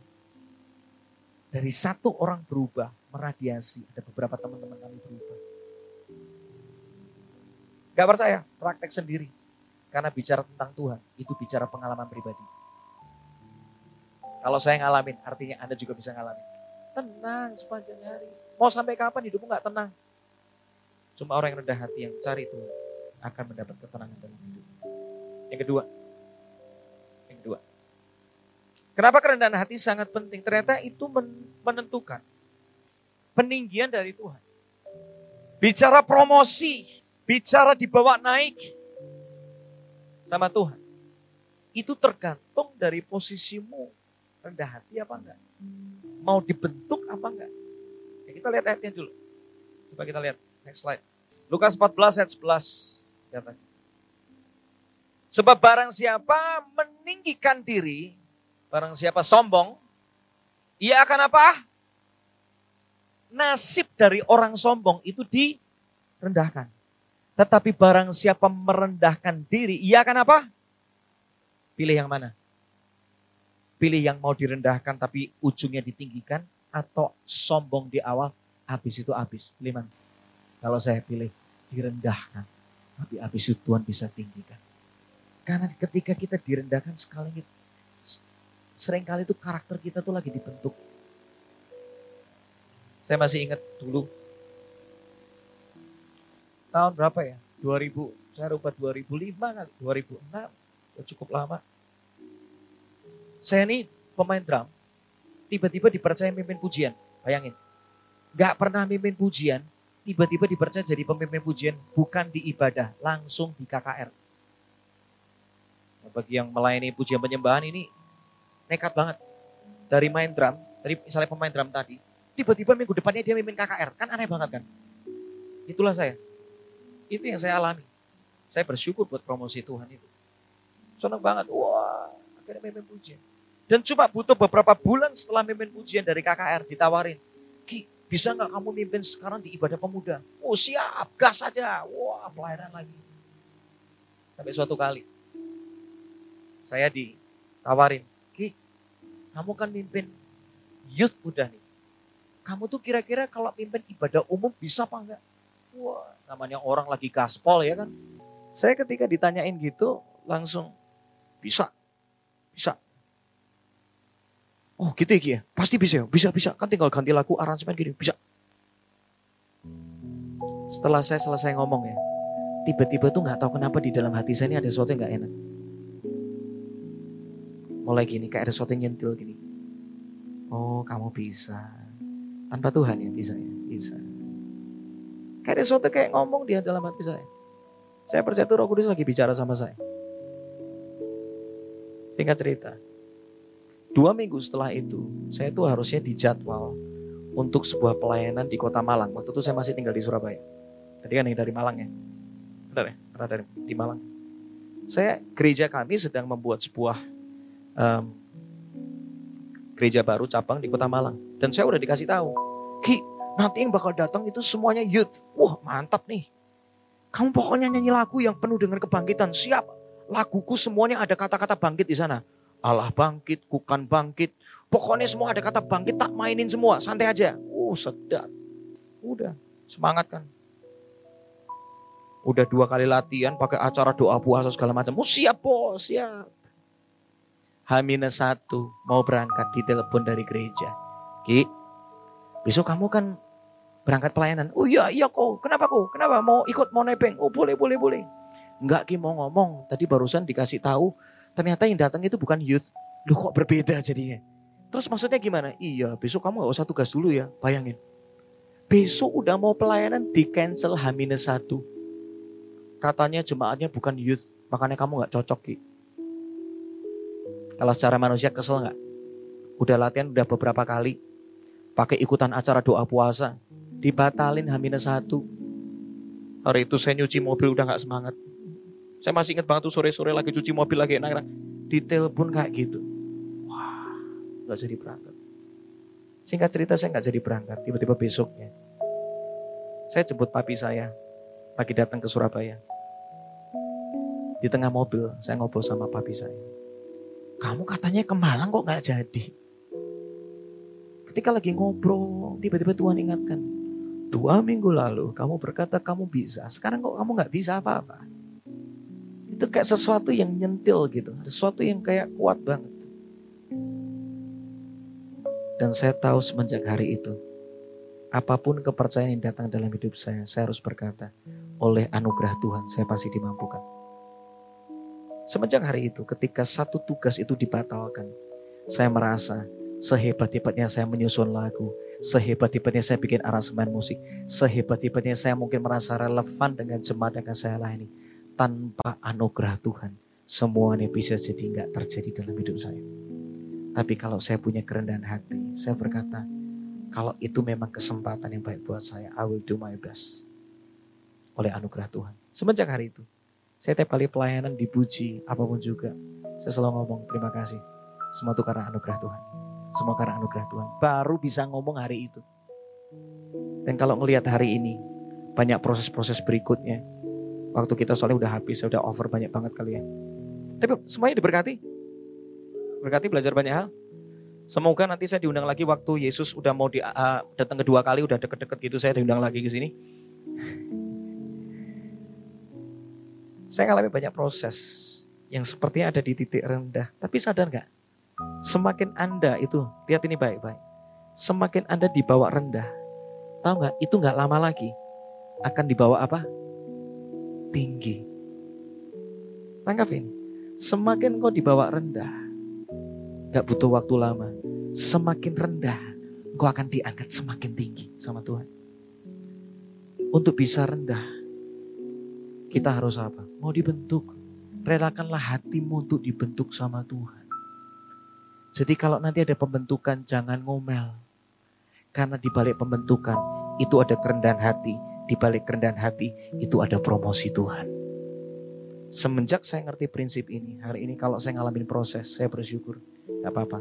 Dari satu orang berubah, meradiasi. Ada beberapa teman-teman kami berubah. Gak percaya, praktek sendiri. Karena bicara tentang Tuhan, itu bicara pengalaman pribadi. Kalau saya ngalamin, artinya Anda juga bisa ngalamin. Tenang sepanjang hari. Mau sampai kapan hidupmu gak tenang? Cuma orang yang rendah hati yang cari Tuhan akan mendapat ketenangan dalam hidup. Yang kedua, Kenapa kerendahan hati sangat penting? Ternyata itu menentukan peninggian dari Tuhan. Bicara promosi, bicara dibawa naik, sama Tuhan. Itu tergantung dari posisimu rendah hati apa enggak. Mau dibentuk apa enggak. Ya, kita lihat ayatnya dulu. Coba kita lihat. Next slide. Lukas 14 ayat 11. Katanya. Sebab barang siapa meninggikan diri, barang siapa sombong, ia akan apa? Nasib dari orang sombong itu direndahkan. Tetapi barang siapa merendahkan diri, ia akan apa? Pilih yang mana? Pilih yang mau direndahkan tapi ujungnya ditinggikan atau sombong di awal, habis itu habis. Pilih mana? Kalau saya pilih direndahkan, tapi habis itu Tuhan bisa tinggikan. Karena ketika kita direndahkan sekali sering kali itu karakter kita tuh lagi dibentuk. Saya masih ingat dulu tahun berapa ya? 2000, saya lupa 2005 kali, 2006, ya cukup lama. Saya ini pemain drum, tiba-tiba dipercaya mimpin pujian, bayangin. Gak pernah mimpin pujian, tiba-tiba dipercaya jadi pemimpin pujian, bukan di ibadah, langsung di KKR. Nah, bagi yang melayani pujian penyembahan ini, nekat banget. Dari main drum, dari misalnya pemain drum tadi, tiba-tiba minggu depannya dia mimpin KKR, kan aneh banget kan? Itulah saya itu yang saya alami. Saya bersyukur buat promosi Tuhan itu. Senang banget. Wah, akhirnya mimpin pujian. Dan cuma butuh beberapa bulan setelah mimpin pujian dari KKR ditawarin. Ki, bisa nggak kamu mimpin sekarang di ibadah pemuda? Oh siap, gas saja. Wah, pelayanan lagi. Sampai suatu kali. Saya ditawarin. Kamu kan mimpin youth muda nih. Kamu tuh kira-kira kalau mimpin ibadah umum bisa apa enggak? Wah, namanya orang lagi gaspol ya kan. Saya ketika ditanyain gitu langsung bisa, bisa. Oh gitu ya ya? Pasti bisa ya? Bisa, bisa. Kan tinggal ganti lagu, aransemen gini, bisa. Setelah saya selesai ngomong ya, tiba-tiba tuh nggak tahu kenapa di dalam hati saya ini ada sesuatu yang nggak enak. Mulai gini, kayak ada sesuatu yang nyentil gini. Oh kamu bisa. Tanpa Tuhan ya bisa ya, bisa. Kayak ada sesuatu kayak ngomong dia dalam hati saya. Saya percaya tuh roh kudus lagi bicara sama saya. Singkat cerita. Dua minggu setelah itu, saya tuh harusnya dijadwal untuk sebuah pelayanan di kota Malang. Waktu itu saya masih tinggal di Surabaya. Tadi kan yang dari Malang ya. Benar ya? Karena dari di Malang. Saya gereja kami sedang membuat sebuah um, gereja baru cabang di kota Malang. Dan saya udah dikasih tahu, Ki, nanti yang bakal datang itu semuanya youth. Wah mantap nih. Kamu pokoknya nyanyi lagu yang penuh dengan kebangkitan. Siap. Laguku semuanya ada kata-kata bangkit di sana. Allah bangkit, kukan bangkit. Pokoknya semua ada kata bangkit, tak mainin semua. Santai aja. Uh, sedap. Udah, semangat kan. Udah dua kali latihan pakai acara doa puasa segala macam. Oh siap bos, siap. Hamina satu mau berangkat di telepon dari gereja. Ki, besok kamu kan berangkat pelayanan. Oh iya, iya kok. Kenapa kok? Kenapa? Mau ikut, mau nebeng? Oh boleh, boleh, boleh. Enggak Ki mau ngomong. Tadi barusan dikasih tahu. Ternyata yang datang itu bukan youth. Loh kok berbeda jadinya? Terus maksudnya gimana? Iya besok kamu gak usah tugas dulu ya. Bayangin. Besok udah mau pelayanan di cancel H-1. Katanya jemaatnya bukan youth, makanya kamu nggak cocok Ki. Kalau secara manusia kesel nggak? Udah latihan udah beberapa kali, pakai ikutan acara doa puasa, dibatalin H-1. Hari itu saya nyuci mobil udah nggak semangat. Saya masih ingat banget tuh sore-sore lagi cuci mobil lagi enak-enak. Ditelepon kayak gitu. Wah, nggak jadi berangkat. Singkat cerita saya nggak jadi berangkat. Tiba-tiba besoknya, saya jemput papi saya lagi datang ke Surabaya. Di tengah mobil, saya ngobrol sama papi saya. Kamu katanya ke Malang kok nggak jadi? Ketika lagi ngobrol, tiba-tiba Tuhan ingatkan. Dua minggu lalu kamu berkata kamu bisa, sekarang kok kamu nggak bisa apa-apa. Itu kayak sesuatu yang nyentil gitu, sesuatu yang kayak kuat banget. Dan saya tahu semenjak hari itu, apa pun kepercayaan yang datang dalam hidup saya, saya harus berkata, oleh anugerah Tuhan saya pasti dimampukan. Semenjak hari itu ketika satu tugas itu dibatalkan, saya merasa sehebat-hebatnya saya menyusun lagu, sehebat-hebatnya saya bikin aransemen musik, sehebat-hebatnya saya mungkin merasa relevan dengan jemaat yang saya layani. Tanpa anugerah Tuhan, semuanya bisa jadi nggak terjadi dalam hidup saya. Tapi kalau saya punya kerendahan hati, saya berkata, kalau itu memang kesempatan yang baik buat saya, I will do my best oleh anugerah Tuhan. Semenjak hari itu, saya tiap kali pelayanan dipuji, apa pun juga, saya selalu ngomong terima kasih. Semua itu karena anugerah Tuhan. Semua karena anugerah Tuhan. Baru bisa ngomong hari itu. Dan kalau ngelihat hari ini, banyak proses-proses berikutnya. Waktu kita soalnya udah habis, udah over banyak banget kalian. Tapi semuanya diberkati. Berkati belajar banyak hal. Semoga nanti saya diundang lagi waktu Yesus udah mau di, uh, datang kedua kali, udah deket-deket gitu, saya diundang lagi ke sini. Saya ngalami banyak proses yang sepertinya ada di titik rendah. Tapi sadar nggak? Semakin Anda itu, lihat ini baik-baik. Semakin Anda dibawa rendah. Tahu nggak? Itu nggak lama lagi. Akan dibawa apa? Tinggi. Tangkap ini. Semakin kau dibawa rendah. Nggak butuh waktu lama. Semakin rendah. Kau akan diangkat semakin tinggi sama Tuhan. Untuk bisa rendah, kita harus apa? Mau dibentuk. Relakanlah hatimu untuk dibentuk sama Tuhan. Jadi kalau nanti ada pembentukan jangan ngomel. Karena di balik pembentukan itu ada kerendahan hati. Di balik kerendahan hati itu ada promosi Tuhan. Semenjak saya ngerti prinsip ini, hari ini kalau saya ngalamin proses, saya bersyukur. Gak apa-apa,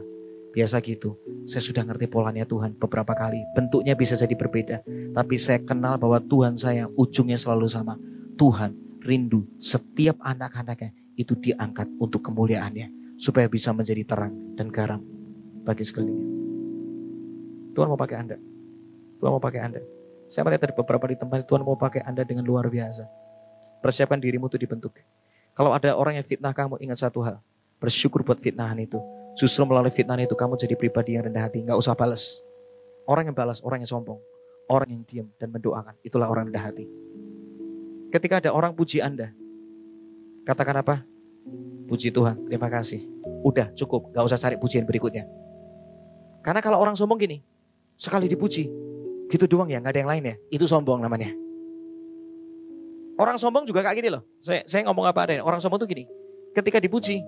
biasa gitu. Saya sudah ngerti polanya Tuhan beberapa kali. Bentuknya bisa jadi berbeda. Tapi saya kenal bahwa Tuhan saya ujungnya selalu sama. Tuhan rindu setiap anak-anaknya itu diangkat untuk kemuliaannya. Supaya bisa menjadi terang dan garam bagi sekelilingnya. Tuhan mau pakai Anda. Tuhan mau pakai Anda. Saya melihat dari beberapa di tempat Tuhan mau pakai Anda dengan luar biasa. Persiapkan dirimu untuk dibentuk. Kalau ada orang yang fitnah kamu, ingat satu hal. Bersyukur buat fitnahan itu. Justru melalui fitnah itu kamu jadi pribadi yang rendah hati. Nggak usah balas. Orang yang balas, orang yang sombong. Orang yang diam dan mendoakan. Itulah orang rendah hati. Ketika ada orang puji Anda. Katakan apa? Puji Tuhan, terima kasih. Udah cukup, gak usah cari pujian berikutnya. Karena kalau orang sombong gini, sekali dipuji, gitu doang ya, gak ada yang lain ya. Itu sombong namanya. Orang sombong juga kayak gini loh. Saya, saya ngomong apa ada Orang sombong tuh gini. Ketika dipuji,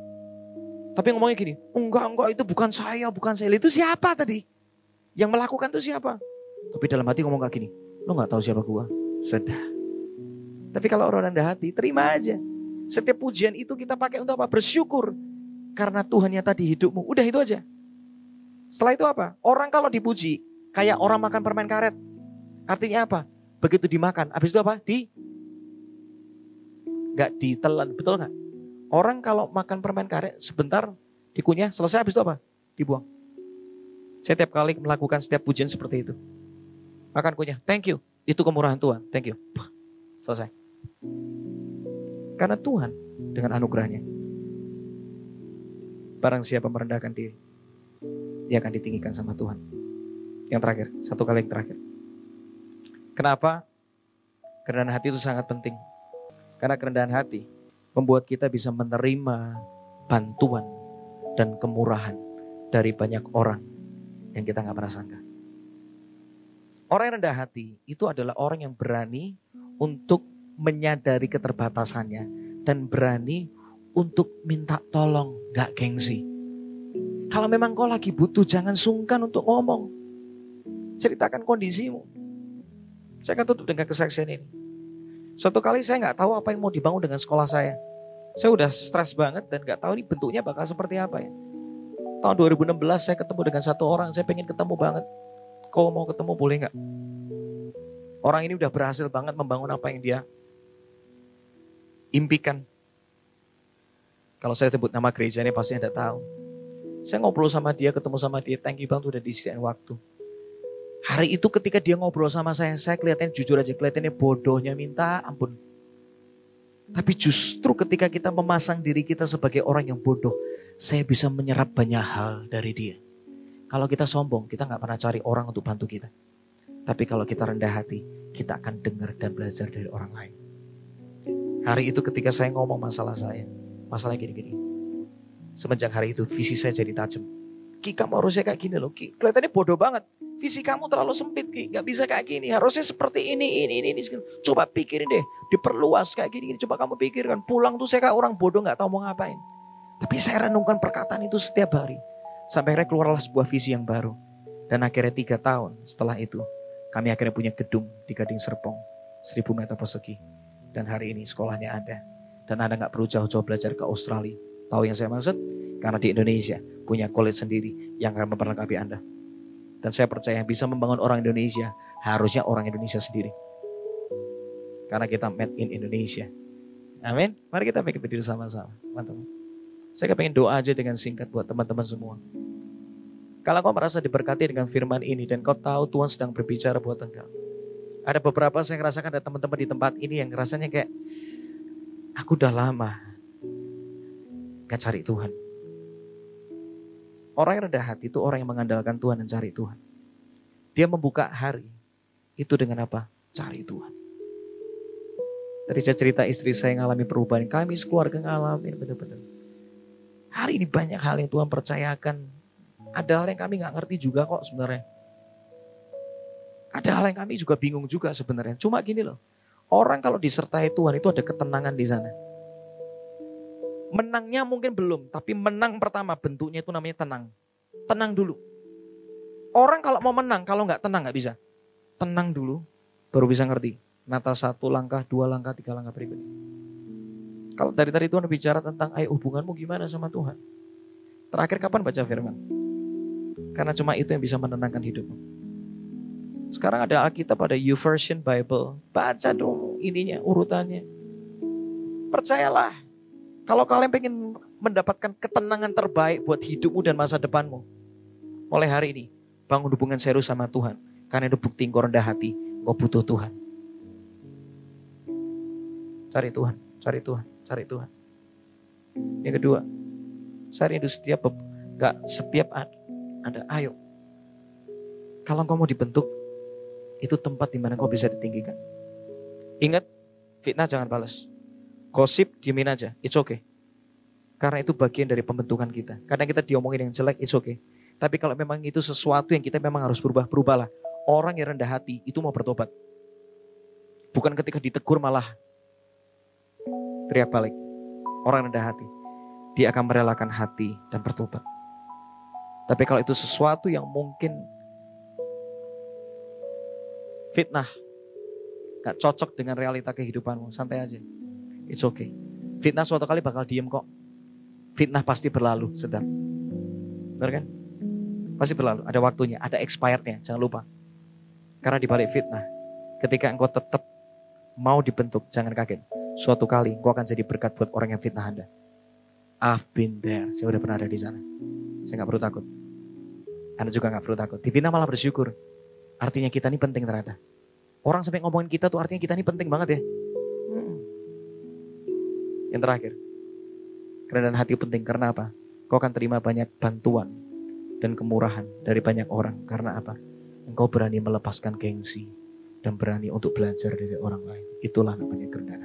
tapi ngomongnya gini, enggak, enggak itu bukan saya, bukan saya. Itu siapa tadi? Yang melakukan itu siapa? Tapi dalam hati ngomong kayak gini, lo gak tahu siapa gua. Sedah. Tapi kalau orang rendah hati, terima aja. Setiap pujian itu kita pakai untuk apa? Bersyukur. Karena Tuhan yang tadi hidupmu. Udah itu aja. Setelah itu apa? Orang kalau dipuji, kayak orang makan permen karet. Artinya apa? Begitu dimakan, habis itu apa? Di Gak ditelan, betul nggak? Orang kalau makan permen karet sebentar dikunyah, selesai habis itu apa? Dibuang. Saya tiap kali melakukan setiap pujian seperti itu. Makan kunyah, thank you. Itu kemurahan Tuhan, thank you. Selesai. Karena Tuhan dengan anugerahnya. Barang siapa merendahkan diri, dia akan ditinggikan sama Tuhan. Yang terakhir, satu kali yang terakhir. Kenapa? Kerendahan hati itu sangat penting. Karena kerendahan hati membuat kita bisa menerima bantuan dan kemurahan dari banyak orang yang kita nggak pernah sangka. Orang yang rendah hati itu adalah orang yang berani untuk menyadari keterbatasannya dan berani untuk minta tolong, gak gengsi. Kalau memang kau lagi butuh, jangan sungkan untuk ngomong. Ceritakan kondisimu. Saya akan tutup dengan kesaksian ini. Suatu kali saya nggak tahu apa yang mau dibangun dengan sekolah saya. Saya udah stres banget dan gak tahu ini bentuknya bakal seperti apa ya. Tahun 2016 saya ketemu dengan satu orang, saya pengen ketemu banget. Kau mau ketemu boleh nggak? Orang ini udah berhasil banget membangun apa yang dia impikan. Kalau saya sebut nama gereja ini pasti Anda tahu. Saya ngobrol sama dia, ketemu sama dia, thank you banget udah disediain waktu. Hari itu ketika dia ngobrol sama saya, saya kelihatannya jujur aja, kelihatannya bodohnya minta ampun. Tapi justru ketika kita memasang diri kita sebagai orang yang bodoh, saya bisa menyerap banyak hal dari dia. Kalau kita sombong, kita nggak pernah cari orang untuk bantu kita. Tapi kalau kita rendah hati, kita akan dengar dan belajar dari orang lain. Hari itu ketika saya ngomong masalah saya, masalah gini-gini. Semenjak hari itu visi saya jadi tajam. Ki kamu harusnya kayak gini loh, Ki. Kelihatannya bodoh banget. Visi kamu terlalu sempit Ki, gak bisa kayak gini. Harusnya seperti ini, ini, ini, ini. Coba pikirin deh, diperluas kayak gini. Coba kamu pikirkan. Pulang tuh saya kayak orang bodoh gak tahu mau ngapain. Tapi saya renungkan perkataan itu setiap hari. Sampai akhirnya keluarlah sebuah visi yang baru. Dan akhirnya tiga tahun setelah itu, kami akhirnya punya gedung di Gading Serpong. Seribu meter persegi. Dan hari ini sekolahnya ada. Dan Anda nggak perlu jauh-jauh belajar ke Australia. Tahu yang saya maksud? Karena di Indonesia punya college sendiri yang akan memperlengkapi Anda. Dan saya percaya bisa membangun orang Indonesia harusnya orang Indonesia sendiri. Karena kita made in Indonesia. Amin. Mari kita pikir berdiri sama-sama. Teman-teman. Saya pengen doa aja dengan singkat buat teman-teman semua. Kalau kau merasa diberkati dengan firman ini dan kau tahu Tuhan sedang berbicara buat engkau. Ada beberapa saya ngerasakan ada teman-teman di tempat ini yang rasanya kayak aku udah lama gak cari Tuhan. Orang yang rendah hati itu orang yang mengandalkan Tuhan dan cari Tuhan. Dia membuka hari itu dengan apa? Cari Tuhan. Tadi saya cerita istri saya ngalami perubahan. Kami sekeluarga ngalamin benar-benar. Hari ini banyak hal yang Tuhan percayakan. Ada hal yang kami nggak ngerti juga kok sebenarnya. Ada hal yang kami juga bingung juga sebenarnya. Cuma gini loh. Orang kalau disertai Tuhan itu ada ketenangan di sana. Menangnya mungkin belum, tapi menang pertama bentuknya itu namanya tenang. Tenang dulu. Orang kalau mau menang, kalau nggak tenang nggak bisa. Tenang dulu, baru bisa ngerti. Nata satu langkah, dua langkah, tiga langkah berikutnya. Kalau dari tadi Tuhan bicara tentang, ayo hubunganmu gimana sama Tuhan. Terakhir kapan baca firman? Karena cuma itu yang bisa menenangkan hidupmu. Sekarang ada Alkitab pada YouVersion Bible. Baca dong ininya, urutannya. Percayalah, kalau kalian pengen mendapatkan ketenangan terbaik buat hidupmu dan masa depanmu. Mulai hari ini, bangun hubungan serius sama Tuhan. Karena itu bukti engkau rendah hati, engkau butuh Tuhan. Cari Tuhan, cari Tuhan, cari Tuhan. Yang kedua, saya rindu setiap Gak setiap ada, ayo. Kalau engkau mau dibentuk, itu tempat di mana kau bisa ditinggikan. Ingat, fitnah jangan balas. Gosip diemin aja, it's okay. Karena itu bagian dari pembentukan kita. Kadang kita diomongin yang jelek, it's okay. Tapi kalau memang itu sesuatu yang kita memang harus berubah, berubahlah. Orang yang rendah hati itu mau bertobat. Bukan ketika ditegur malah teriak balik. Orang rendah hati. Dia akan merelakan hati dan bertobat. Tapi kalau itu sesuatu yang mungkin fitnah, gak cocok dengan realita kehidupanmu, santai aja. It's okay. Fitnah suatu kali bakal diem kok. Fitnah pasti berlalu, sedang. Benar kan? Pasti berlalu. Ada waktunya, ada expirednya, jangan lupa. Karena di balik fitnah, ketika engkau tetap mau dibentuk, jangan kaget. Suatu kali engkau akan jadi berkat buat orang yang fitnah Anda. I've been there. Saya udah pernah ada di sana. Saya nggak perlu takut. Anda juga nggak perlu takut. Dipindah malah bersyukur. Artinya kita ini penting ternyata. Orang sampai ngomongin kita tuh artinya kita ini penting banget ya. Hmm. Yang terakhir. Kerendahan hati penting karena apa? Kau akan terima banyak bantuan dan kemurahan dari banyak orang. Karena apa? Engkau berani melepaskan gengsi dan berani untuk belajar dari orang lain. Itulah namanya kerendahan.